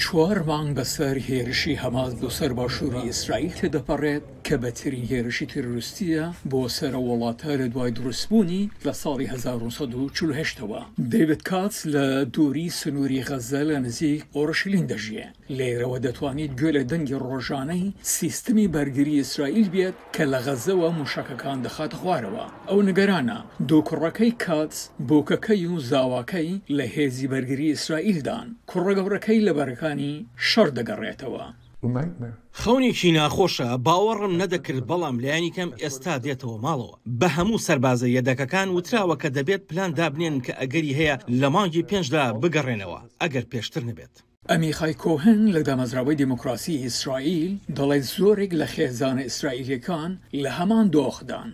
چوار مانگ بەسەر هێرشی حەماس بۆ سەر باشووری ئیسرائیل تێدەپەڕێت کە بەدترین هێرشی تیرۆریستییە بۆ سەر ئەو وڵاتە لە دوای دروستبوونی لە ساڵی هەزار و نۆ سەد و چل و هەشت ەوە. دەیڤد کاتس لە دووری سنووری غەززە لە نزیک ئۆرشلیم دەژیێ، لێرەوە دەتوانیت گوێ لە دەنگی ڕۆژانەی سیستمی بەرگری ئیسرائیل بێت کە لە غەززەوە مووشەکەکان دەخاتە خوارەوە. ئەو نیگەرانە. دوو کوڕەکەی کاتز، بۆکەکەی و زاواکەی لە هێزی بەرگری ئیسرائیلدان. کوڕە گەورەکەی لە بەرەکانی شەڕ دەگەڕێتەوە. خەونێکی ناخۆشە، باوەڕم نەدەکرد بەڵام لانی کەم ئێستا دێتەوە ماڵەوە. بە هەموو سەربازە یەدەکەکان وتراوە کە دەبێت پلان دابنێن کە ئەگەری هەیە لە مانگی پێنجدا بگەڕێنەوە، ئەگەر پێشتر نەبێت. ئەمیخای کۆهن لە دامەزراوەی دیموکراسیی ئیسرائیل دەڵێت زۆرێک لە خێزانە ئیسرائیلییەکان لە هەمان دۆخدان.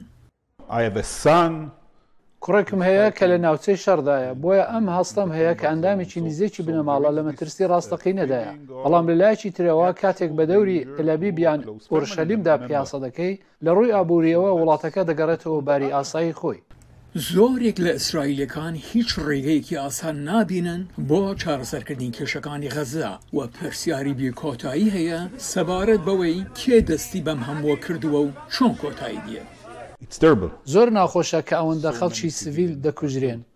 کوڕێکم هەیە کە لە ناوچەی شەڕدایە، بۆیە ئەم هەستەم هەیە کە ئەندامێکی نزیکی بنەماڵە لە مەترسی ڕاستەقینەدایە. بەڵام لەلایەکی ترەوە کاتێک بە دەوری تلئەبیب یان ئورشەلیمدا پیاسە دەکەی، لە ڕووی ئابوورییەوە وڵاتەکە دەگەڕێتەوە باری ئاسایی خۆی. زۆرێک لە ئیسرائیلییەکان هیچ ڕێگەیەکی ئاسان نابینن بۆ چارەسەرکردنی کێشەکانی غەززە و پرسیاری بێ کۆتایی هەیە سەبارەت بەوەی کێ دەستی بەم هەمووە کردووە و چۆن کۆتایی دێت. زۆر ناخۆشە کە ئەوەندە خەڵکی سڤیل دەکوژرێن.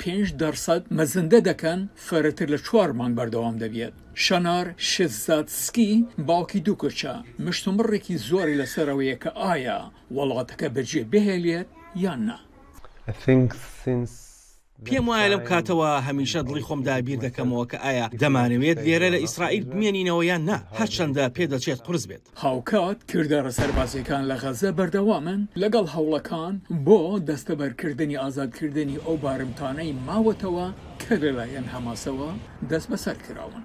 پێنج دەرسەد مەزەندە دەکەن فەرەتر لە چوار مانگ بەردەوام دەبیەت شەنار شێزادسکی باوکی دوو کچە مشتومڕێکی زۆری لەسەرەوەیە کە ئایا وەڵاتەکە بەجێ بهێلیەت یان نا. پێم وایە لەم کاتەوە هەمیشە دڵی خۆمدا بیر دەکەمەوە کە ئایا دەمانەوێت لێرە لە ئیسرائیل بمێنینەوە یان نا هەرچەندە پێدەچێت قورس بێت. هاوکات کردارە سەربازییەکان لە غەززە بەردەوامن لەگەڵ هەوڵەکان بۆ دەستەبەرکردنی ئازادکردنی ئەو بارمتانەی ماوەتەوە کە لەلایەن هەماسەوە دەستبەسەر کراون.